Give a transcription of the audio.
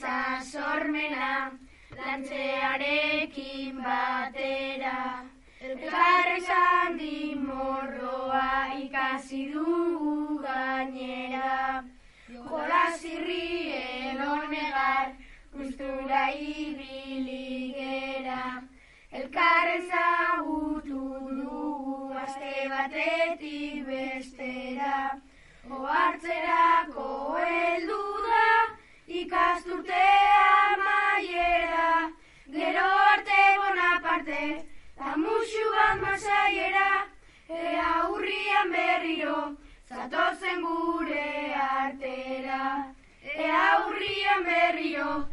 Dantza sormena, lantzearekin batera. Elkarri zandi morroa ikasi dugu gainera. Jola zirri elonegar, gustura ibili gera. Elkarren zagutu dugu aste batetik bestera. Oartzerako bonaparte, da musu bat masaiera. Ea urrian berriro, zatozen gure artera. Ea urrian berriro.